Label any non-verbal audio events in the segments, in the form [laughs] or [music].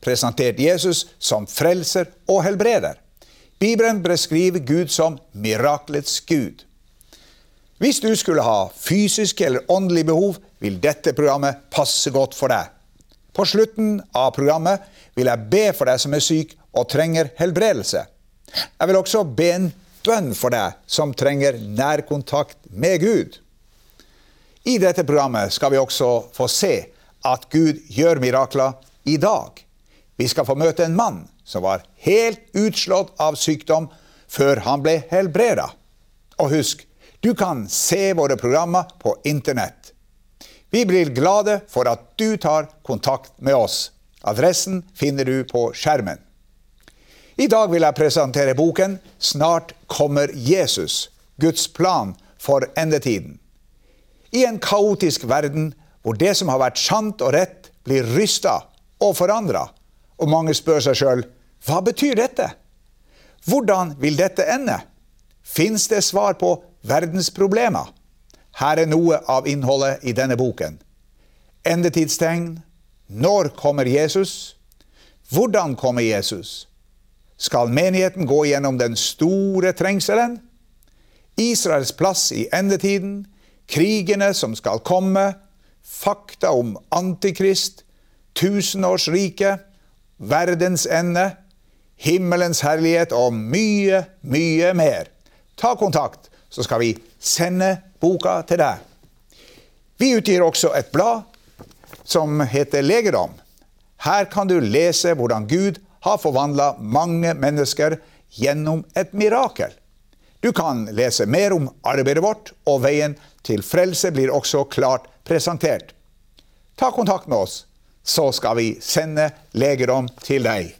presentert Jesus som frelser og helbreder. Bibelen beskriver Gud som miraklets Gud. Hvis du skulle ha fysiske eller åndelige behov, vil dette programmet passe godt for deg. På slutten av programmet vil jeg be for deg som er syk og trenger helbredelse. Jeg vil også be en bønn for deg som trenger nærkontakt med Gud. I dette programmet skal vi også få se at Gud gjør mirakler i dag. Vi skal få møte en mann som var helt utslått av sykdom før han ble helbreda. Og husk, du kan se våre programmer på Internett. Vi blir glade for at du tar kontakt med oss. Adressen finner du på skjermen. I dag vil jeg presentere boken 'Snart kommer Jesus Guds plan for endetiden'. I en kaotisk verden hvor det som har vært sant og rett, blir rysta og forandra, og mange spør seg sjøl hva betyr dette? Hvordan vil dette ende? Fins det svar på verdensproblemer? Her er noe av innholdet i denne boken. Endetidstegn. Når kommer Jesus? Hvordan kommer Jesus? Skal menigheten gå gjennom den store trengselen? Israels plass i endetiden? Krigene som skal komme? Fakta om Antikrist? Tusenårsriket? Verdens ende, himmelens herlighet og mye, mye mer. Ta kontakt, så skal vi sende boka til deg. Vi utgir også et blad som heter Legedom. Her kan du lese hvordan Gud har forvandla mange mennesker gjennom et mirakel. Du kan lese mer om arbeidet vårt, og veien til frelse blir også klart presentert. Ta kontakt med oss så skal vi sende legedom til deg.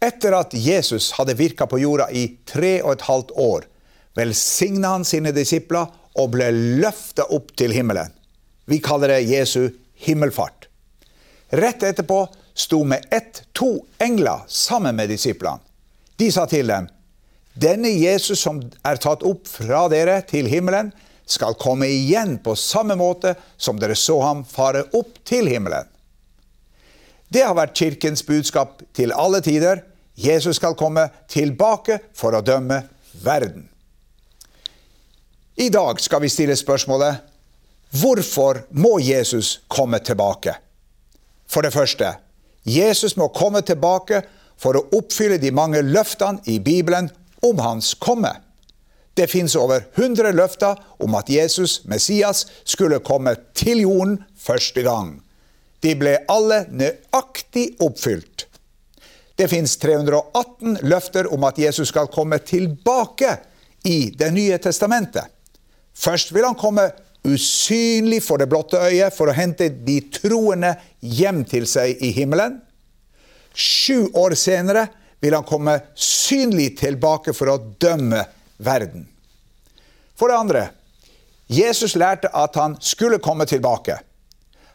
Etter at Jesus hadde virka på jorda i tre og et halvt år, velsigna han sine disipler og ble løfta opp til himmelen. Vi kaller det Jesu himmelfart. Rett etterpå sto med ett to engler sammen med disiplene. De sa til dem, denne Jesus som er tatt opp fra dere til himmelen, skal komme igjen på samme måte som dere så ham fare opp til himmelen. Det har vært kirkens budskap til alle tider. Jesus skal komme tilbake for å dømme verden. I dag skal vi stille spørsmålet hvorfor må Jesus komme tilbake? For det første, Jesus må komme tilbake for å oppfylle de mange løftene i Bibelen om hans komme. Det fins over 100 løfter om at Jesus, Messias, skulle komme til jorden første gang. De ble alle nøyaktig oppfylt. Det fins 318 løfter om at Jesus skal komme tilbake i Det nye testamentet. Først vil han komme usynlig for det blotte øyet for å hente de troende hjem til seg i himmelen. Sju år senere vil han komme synlig tilbake for å dømme verden. For det andre, Jesus lærte at han skulle komme tilbake.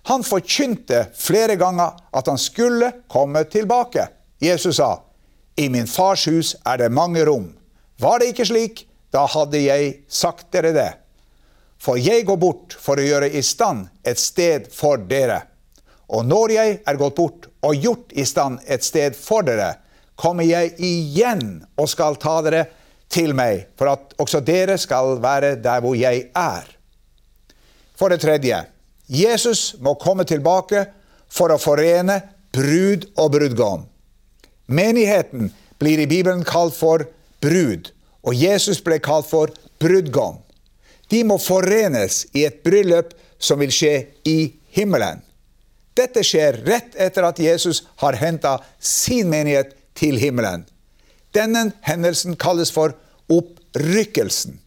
Han forkynte flere ganger at han skulle komme tilbake. Jesus sa, 'I min fars hus er det mange rom'. Var det ikke slik, da hadde jeg sagt dere det. For jeg går bort for å gjøre i stand et sted for dere. Og når jeg er gått bort og gjort i stand et sted for dere, kommer jeg igjen og skal ta dere til meg, for at også dere skal være der hvor jeg er. For det tredje, Jesus må komme tilbake for å forene brud og brudgom. Menigheten blir i Bibelen kalt for brud, og Jesus ble kalt for brudgom. De må forenes i et bryllup som vil skje i himmelen. Dette skjer rett etter at Jesus har henta sin menighet til himmelen. Denne hendelsen kalles for opprykkelsen.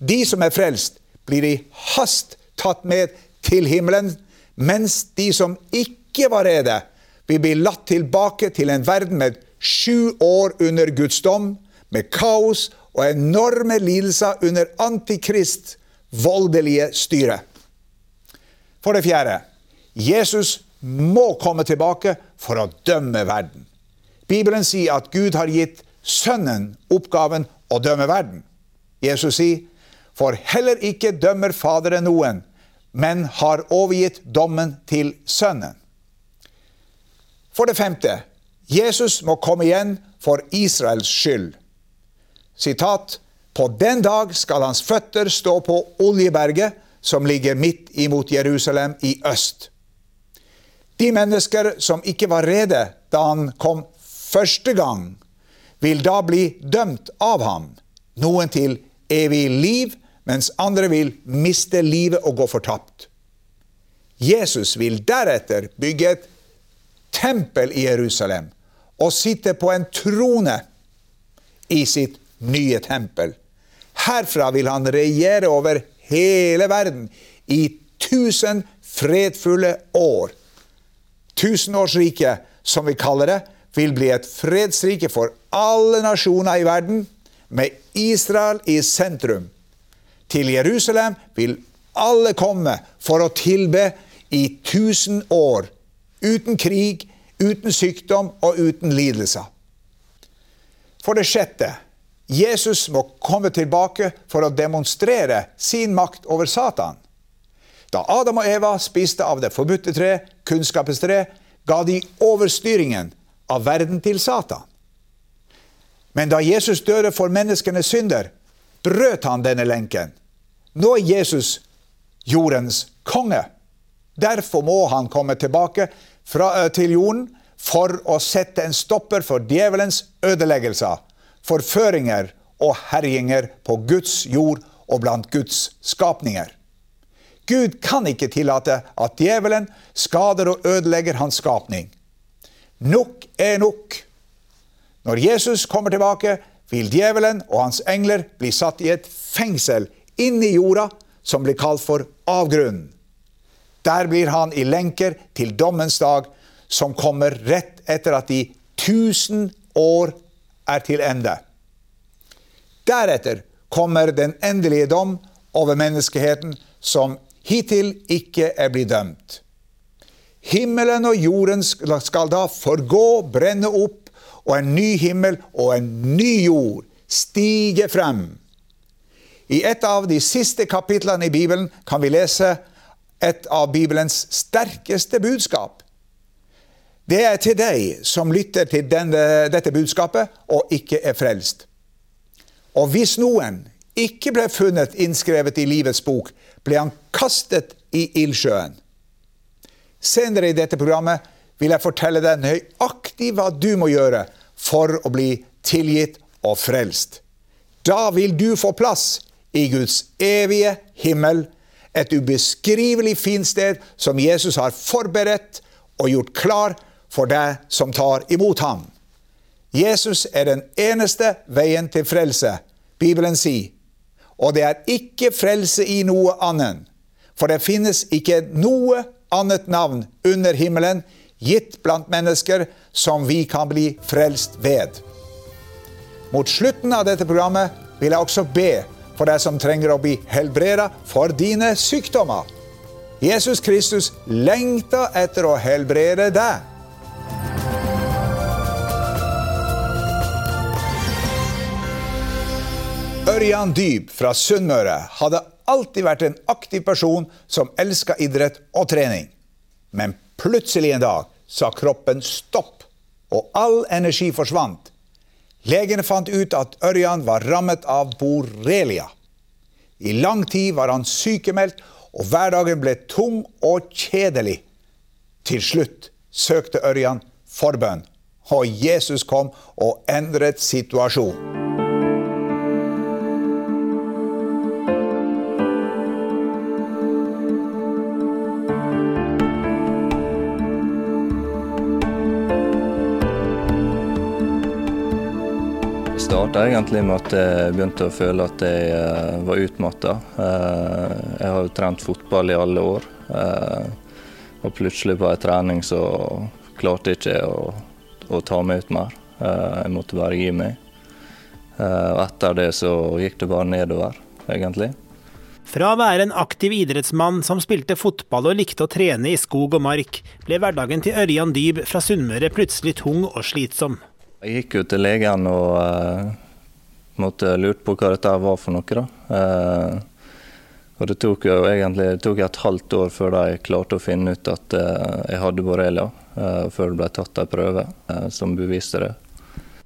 De som er frelst, blir i hast tatt med til himmelen, mens de som ikke var rede, vil blir latt tilbake til en verden med sju år under Guds dom, med kaos og enorme lidelser under antikrist voldelige styre. For det fjerde, Jesus må komme tilbake for å dømme verden. Bibelen sier at Gud har gitt Sønnen oppgaven å dømme verden. Jesus sier, for heller ikke dømmer Faderen noen, men har overgitt dommen til Sønnen. For det femte, Jesus må komme igjen for Israels skyld. Sitat, på den dag skal hans føtter stå på Oljeberget, som ligger midt imot Jerusalem i øst. De mennesker som ikke var rede da han kom første gang, vil da bli dømt av ham. Noen til evig liv, mens andre vil miste livet og gå fortapt. Jesus vil deretter bygge et tempel i Jerusalem og sitte på en trone i sitt nye tempel. Herfra vil han regjere over hele verden i tusen fredfulle år. Tusenårsriket, som vi kaller det, vil bli et fredsrike for alle nasjoner i verden, med Israel i sentrum. Til Jerusalem vil alle komme for å tilbe i tusen år, uten krig, uten sykdom og uten lidelser. For det sjette, Jesus må komme tilbake for å demonstrere sin makt over Satan. Da Adam og Eva spiste av det forbudte tre, kunnskapens tre, ga de overstyringen av verden til Satan. Men da Jesus døde for menneskenes synder, brøt han denne lenken. Nå er Jesus jordens konge. Derfor må han komme tilbake fra, til jorden for å sette en stopper for djevelens ødeleggelser, forføringer og herjinger på Guds jord og blant Guds skapninger. Gud kan ikke tillate at djevelen skader og ødelegger hans skapning. Nok er nok. Når Jesus kommer tilbake, vil djevelen og hans engler bli satt i et fengsel inni jorda som blir kalt for avgrunnen. Der blir han i lenker til dommens dag, som kommer rett etter at de tusen år er til ende. Deretter kommer den endelige dom over menneskeheten, som hittil ikke er blitt dømt. Himmelen og jorden skal da forgå, brenne opp, og en ny himmel og en ny jord stige frem. I et av de siste kapitlene i Bibelen kan vi lese et av Bibelens sterkeste budskap. Det er til deg som lytter til denne, dette budskapet og ikke er frelst. Og hvis noen ikke ble funnet innskrevet i livets bok, ble han kastet i ildsjøen. Senere i dette programmet vil jeg fortelle deg nøyaktig hva du må gjøre for å bli tilgitt og frelst. Da vil du få plass i Guds evige himmel, et ubeskrivelig fint sted som Jesus har forberedt og gjort klar for deg som tar imot ham. Jesus er den eneste veien til frelse, Bibelen sier. Og det er ikke frelse i noe annet. For det finnes ikke noe annet navn under himmelen gitt blant mennesker som vi kan bli frelst ved. Mot slutten av dette programmet vil jeg også be for deg som trenger å bli helbreda for dine sykdommer. Jesus Kristus lengter etter å helbrede deg. Ørjan Dyb fra Sunnmøre hadde alltid vært en aktiv person som elska idrett og trening. Men plutselig en dag sa kroppen stopp, og all energi forsvant. Legene fant ut at Ørjan var rammet av borrelia. I lang tid var han sykemeldt, og hverdagen ble tung og kjedelig. Til slutt søkte Ørjan forbønn, og Jesus kom og endret situasjonen. Starta egentlig med at jeg begynte å føle at jeg eh, var utmatta. Jeg har jo trent fotball i alle år. eh, Og plutselig på en trening så klarte jeg ikke å, å ta meg ut mer. Eh, Jeg måtte bare gi meg. Eh, Og etter det så gikk det bare nedover, egentlig. Fra å være en aktiv idrettsmann som spilte fotball og likte å trene i skog og mark, ble hverdagen til Ørjan Dyb fra Sunnmøre plutselig tung og slitsom. Jeg gikk jo til legen og uh, måtte lurt på hva dette var for noe. Eh, og det tok jo egentlig tok et halvt år før de klarte å finne ut at uh, jeg hadde borrelia, Uh, før det ble tatt en prøve eh, som beviste det.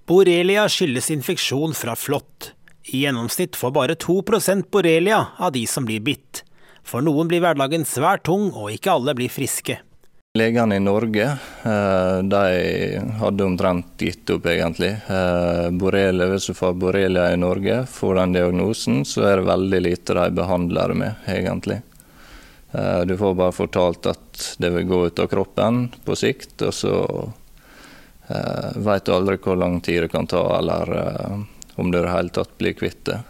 Borrelia skyldes infeksjon fra flått. I gjennomsnitt får bare 2% borrelia av de som blir bitt. For noen blir hverdagen svært tung, og ikke alle blir friske. Legene i Norge eh, de hadde omtrent gitt opp, egentlig. Eh, Borrelia, hvis du får borrelia i Norge, får den diagnosen, så er det veldig lite de behandler med, egentlig. Eh, Du får bare fortalt at det vil gå ut av kroppen på sikt, og så veit du aldri hvor lang tid det kan ta, eller om du i det hele tatt blir kvitt det.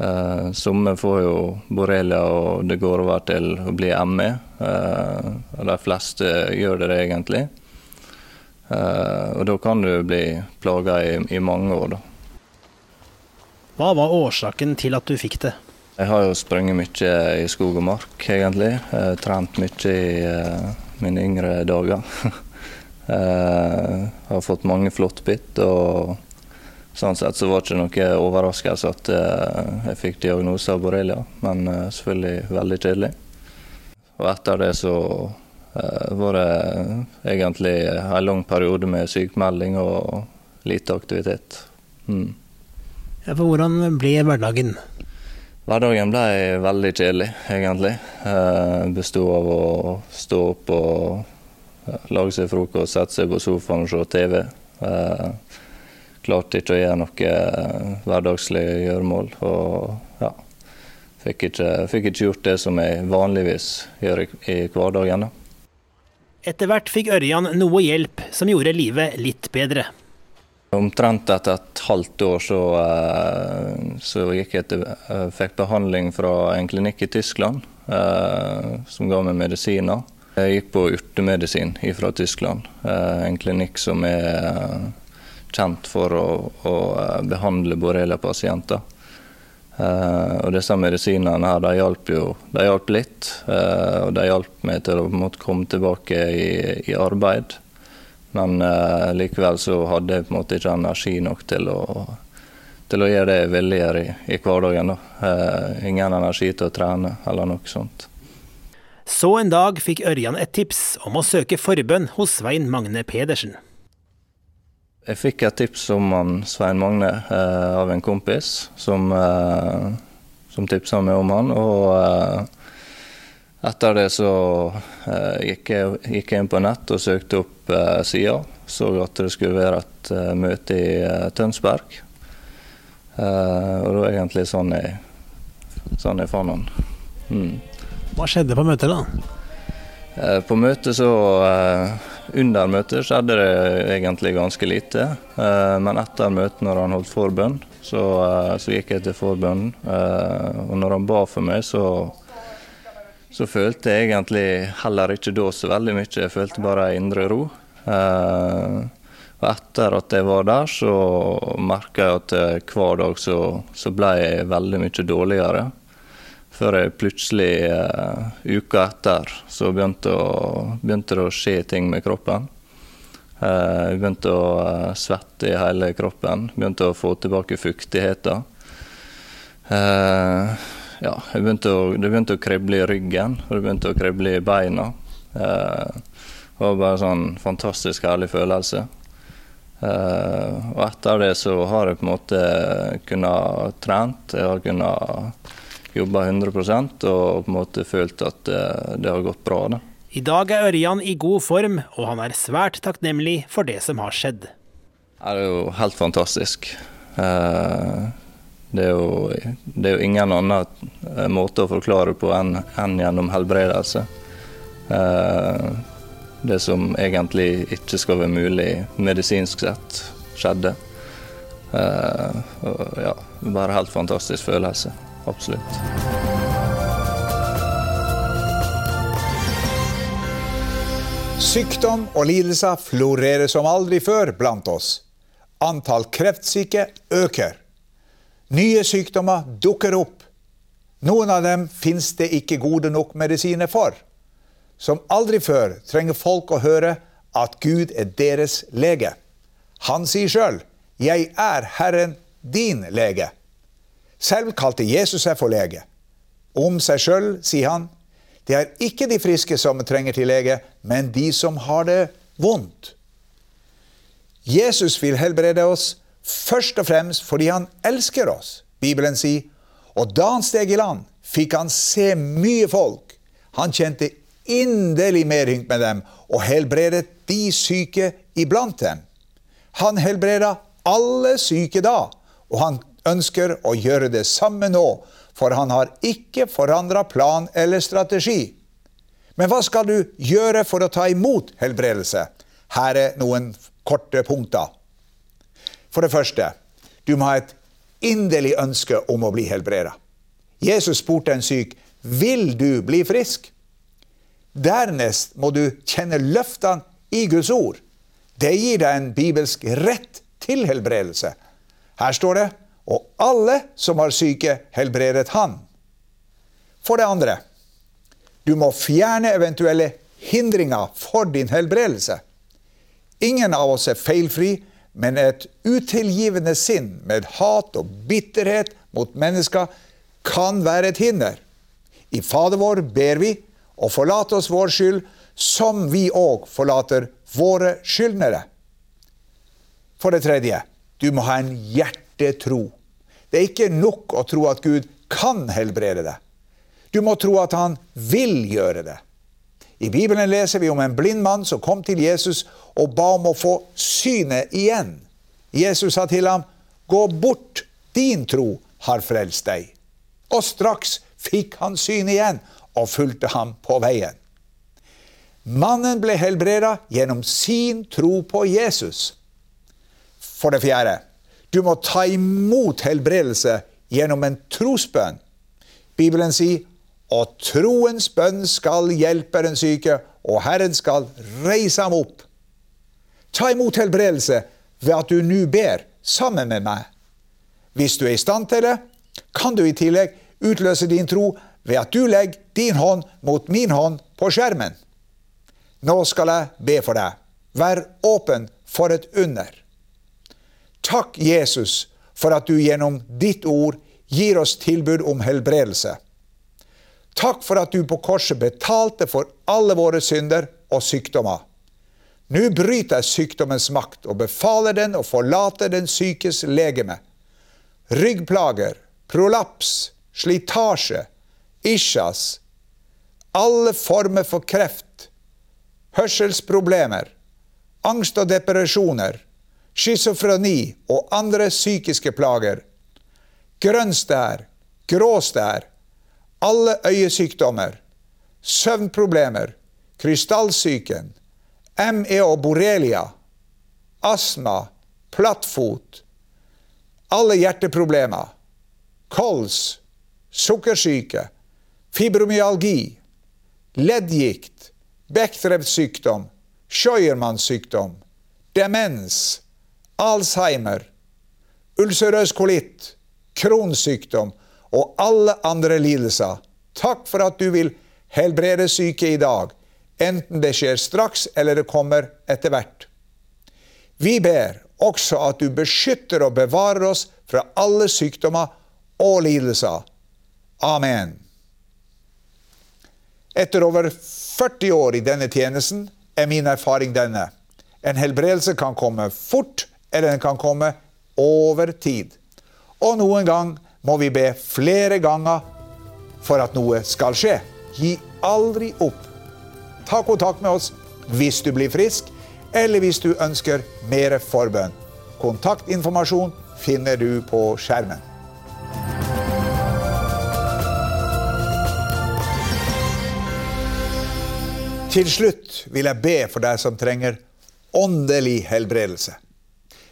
Eh, Somme får jo borrelia, og det går over til å bli ME. Eh, og de fleste gjør det egentlig. Eh, og da kan du bli plaga i, i mange år, da. Hva var årsaken til at du fikk det? Jeg har jo sprunget mye i skog og mark, egentlig. Eh, trent mye i eh, mine yngre dager. [laughs] eh, har fått mange flåttbitt, og sånn sett så var det ikke noe overraskelse at eh, jeg fikk diagnose av borrelia, men eh, selvfølgelig veldig kjedelig. Og etter det så eh, var det egentlig en lang periode med sykemelding og lite aktivitet. Mm. Ja, for hvordan ble hverdagen? Hverdagen ble veldig kjedelig, egentlig. Eh, Bestod av å stå opp og lage seg frokost, sette seg på sofaen og se TV. Eh, klarte ikke å gjøre noe hverdagslig hverdagslige gjøremål. Og ja, fikk ikke, fikk ikke gjort det som jeg vanligvis gjør i, i hverdagen. da. Etter hvert fikk Ørjan noe hjelp som gjorde livet litt bedre. Omtrent etter et halvt år så, eh, så gikk jeg til, eh, fikk behandling fra en klinikk i Tyskland eh, som ga meg medisiner. Jeg gikk på urtemedisin fra Tyskland, eh, en klinikk som er eh, kjent for å, å eh, behandle borrelia-pasienter. Eh, og disse medisinene her, de hjalp jo de hjalp litt. Uh, og de hjalp meg til å måte, komme tilbake i, i arbeid. Men uh, likevel så hadde jeg på en måte ikke energi nok til å, til å gjøre det jeg ville gjøre i, i hverdagen. da. Ingen energi til å trene eller noe sånt. Så en dag fikk Ørjan et tips om å søke forbønn hos Svein Magne Pedersen. Jeg fikk et tips om han Svein Magne eh, av en kompis som, eh, som tipsa meg om han. Og eh, etter det så eh, gikk, jeg, gikk jeg inn på nett og søkte opp eh, sida. Så at det skulle være et eh, møte i eh, Tønsberg. Eh, og det var egentlig sånn jeg, sånn jeg fant han. Mm. Hva skjedde på møtet da? Eh, På møtet så eh, Under møtet skjedde det egentlig ganske lite. Eh, Men etter møtet, når han holdt forbønn, så, eh, så gikk jeg til forbønnen. Eh, Og når han ba for meg, så, så følte jeg egentlig heller ikke da så veldig mye. Jeg følte bare en indre ro. Og etter at jeg var der, så merka jeg at hver dag så, så ble jeg veldig mye dårligere. Før jeg plutselig, uh, uka etter, så begynte, å, begynte det å skje ting med kroppen. Uh, jeg begynte å uh, svette i hele kroppen, begynte å få tilbake fuktigheten. Uh, ja, begynte å, det begynte å krible i ryggen, og det begynte å krible i beina. Det var bare en sånn fantastisk herlig følelse. Uh, og etter det så har jeg på en måte kunnet trent. Jeg har kunnet jobba 100 og på en måte følt at det, det har gått bra. Da. I dag er Ørjan i god form, og han er svært takknemlig for det som har skjedd. Det er jo helt fantastisk. Eh, Det er jo, det er jo ingen annen eh, måte å forklare på enn, enn gjennom helbredelse. Eh, Det som egentlig ikke skal være mulig medisinsk sett, skjedde. Uh, Ja, bare helt fantastisk følelse. Absolutt. Sykdom og lidelser florerer som aldri før blant oss. Antall kreftsyke øker. Nye sykdommer dukker opp. Noen av dem finnes det ikke gode nok medisiner for. Som aldri før trenger folk å høre at Gud er deres lege. Han sier sjøl 'Jeg er Herren din lege'. Selv kalte Jesus seg for lege. Om seg sjøl sier han det er ikke de friske som trenger til lege, men de som har det vondt. Jesus vil helbrede oss først og fremst fordi han elsker oss. Bibelen sier, og da han steg i land, fikk han se mye folk. Han kjente inderlig medynk med dem og helbredet de syke iblant dem. Han helbreda alle syke da, og han ønsker å gjøre det samme nå, for han har ikke forandra plan eller strategi. Men hva skal du gjøre for å ta imot helbredelse? Her er noen korte punkter. For det første, du må ha et inderlig ønske om å bli helbreda. Jesus spurte en syk, 'Vil du bli frisk?' Dernest må du kjenne løftene i Guds ord. Det gir deg en bibelsk rett til helbredelse. Her står det, 'Og alle som har syke, helbredet han'. For det andre, du må fjerne eventuelle hindringer for din helbredelse. Ingen av oss er feilfri, men et utilgivende sinn med hat og bitterhet mot mennesker kan være et hinder. I Fader vår ber vi, og forlat oss vår skyld, som vi òg forlater våre skyldnere. For det tredje, du må ha en hjertetro. Det er ikke nok å tro at Gud kan helbrede deg. Du må tro at han vil gjøre det. I Bibelen leser vi om en blind mann som kom til Jesus og ba om å få synet igjen. Jesus sa til ham, 'Gå bort, din tro har frelst deg.' Og straks fikk han synet igjen og fulgte ham på veien. Mannen ble helbreda gjennom sin tro på Jesus. For det fjerde, du må ta imot helbredelse gjennom en trosbønn. Bibelen sier og troens bønn skal hjelpe den syke, og Herren skal reise ham opp. Ta imot helbredelse ved at du nå ber sammen med meg. Hvis du er i stand til det, kan du i tillegg utløse din tro ved at du legger din hånd mot min hånd på skjermen. Nå skal jeg be for deg. Vær åpen for et under. Takk, Jesus, for at du gjennom ditt ord gir oss tilbud om helbredelse. Takk for at du på korset betalte for alle våre synder og sykdommer. Nå bryter jeg sykdommens makt og befaler den å forlate den sykes legeme. Ryggplager, prolaps, slitasje, isjas, alle former for kreft, hørselsproblemer, angst og depresjoner, schizofreni og andre psykiske plager, grønnstær, gråstær, alle øyesykdommer, søvnproblemer, krystallsyken, ME og borrelia, astma, plattfot, alle hjerteproblemer, kols, sukkersyke, fibromyalgi, leddgikt, Bechdrevs sykdom, Scheuermanns sykdom, demens, Alzheimer, ulcerøs kolitt, kronsykdom og alle andre lidelser. Takk for at du vil helbrede syke i dag, enten det skjer straks eller det kommer etter hvert. Vi ber også at du beskytter og bevarer oss fra alle sykdommer og lidelser. Amen. Etter over 40 år i denne tjenesten er min erfaring denne. En helbredelse kan komme fort, eller den kan komme over tid. Og noen gang må vi be flere ganger for at noe skal skje. Gi aldri opp. Ta kontakt med oss hvis du blir frisk, eller hvis du ønsker mer forbønn. Kontaktinformasjon finner du på skjermen. Til slutt vil jeg be for deg som trenger åndelig helbredelse.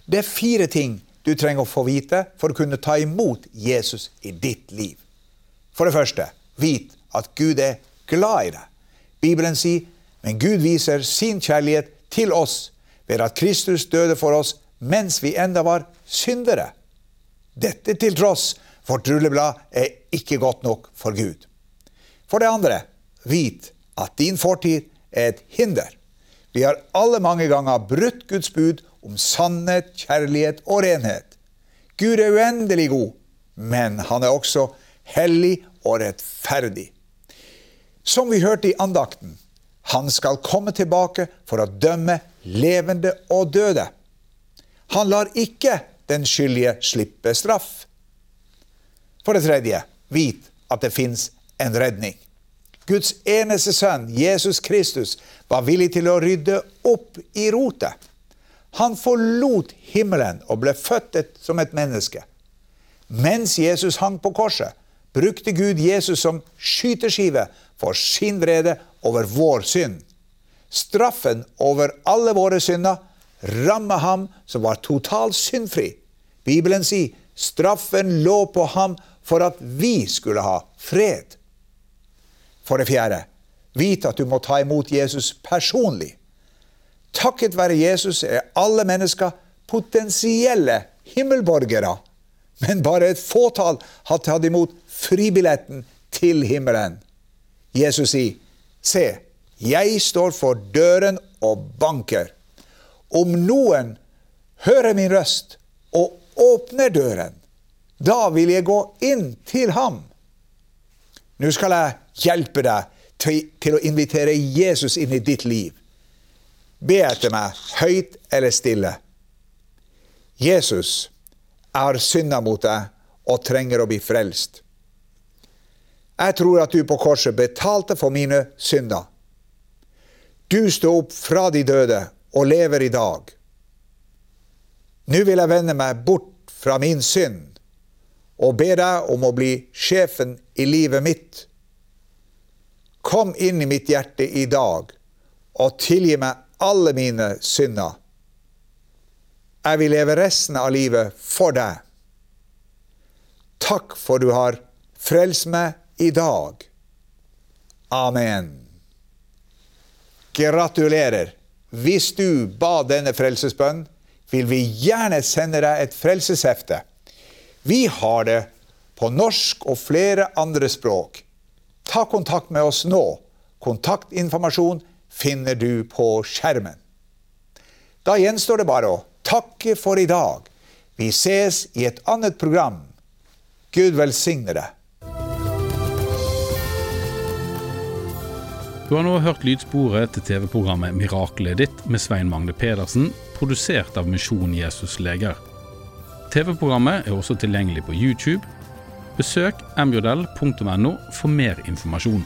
Det er fire ting du trenger å få vite for å kunne ta imot Jesus i ditt liv. For det første, vit at Gud er glad i deg. Bibelen sier, men Gud viser sin kjærlighet til oss ved at Kristus døde for oss mens vi enda var syndere. Dette til tross, vårt rulleblad er ikke godt nok for Gud. For det andre, vit at din fortid er et hinder. Vi har alle mange ganger brutt Guds bud om sannhet, kjærlighet og renhet. Gud er uendelig god, men han er også hellig og rettferdig. Som vi hørte i andakten, han skal komme tilbake for å dømme levende og døde. Han lar ikke den skyldige slippe straff. For det tredje, vit at det fins en redning. Guds eneste sønn, Jesus Kristus, var villig til å rydde opp i rotet. Han forlot himmelen og ble født et, som et menneske. Mens Jesus hang på korset, brukte Gud Jesus som skyteskive for sin vrede over vår synd. Straffen over alle våre synder rammet ham som var totalt syndfri. Bibelen sier straffen lå på ham for at vi skulle ha fred. For det fjerde, vit at du må ta imot Jesus personlig. Takket være Jesus er alle mennesker potensielle himmelborgere. Men bare et fåtall har tatt imot fribilletten til himmelen. Jesus sier, Se, jeg står for døren og banker. Om noen hører min røst og åpner døren, da vil jeg gå inn til ham. Nå skal jeg hjelpe deg til, til å invitere Jesus inn i ditt liv. Be etter meg, høyt eller stille. Jesus, jeg har synda mot deg og trenger å bli frelst. Jeg tror at du på korset betalte for mine synder. Du sto opp fra de døde og lever i dag. Nå vil jeg vende meg bort fra min synd og be deg om å bli sjefen i livet mitt. Kom inn i mitt hjerte i dag og tilgi meg alle mine synder. Jeg vil leve resten av livet for deg. Takk for du har frelst meg i dag. Amen. Gratulerer. Hvis du ba denne frelsesbønnen, vil vi gjerne sende deg et frelseshefte. Vi har det på norsk og flere andre språk. Ta kontakt med oss nå. Kontaktinformasjon finner du på skjermen. Da gjenstår det bare å takke for i dag. Vi ses i et annet program. Gud velsigne deg. Du har nå hørt lydsporet til TV-programmet Miraklet ditt med Svein Magne Pedersen, produsert av Misjon Jesus Leger. TV-programmet er også tilgjengelig på YouTube. Besøk mjodel.no for mer informasjon.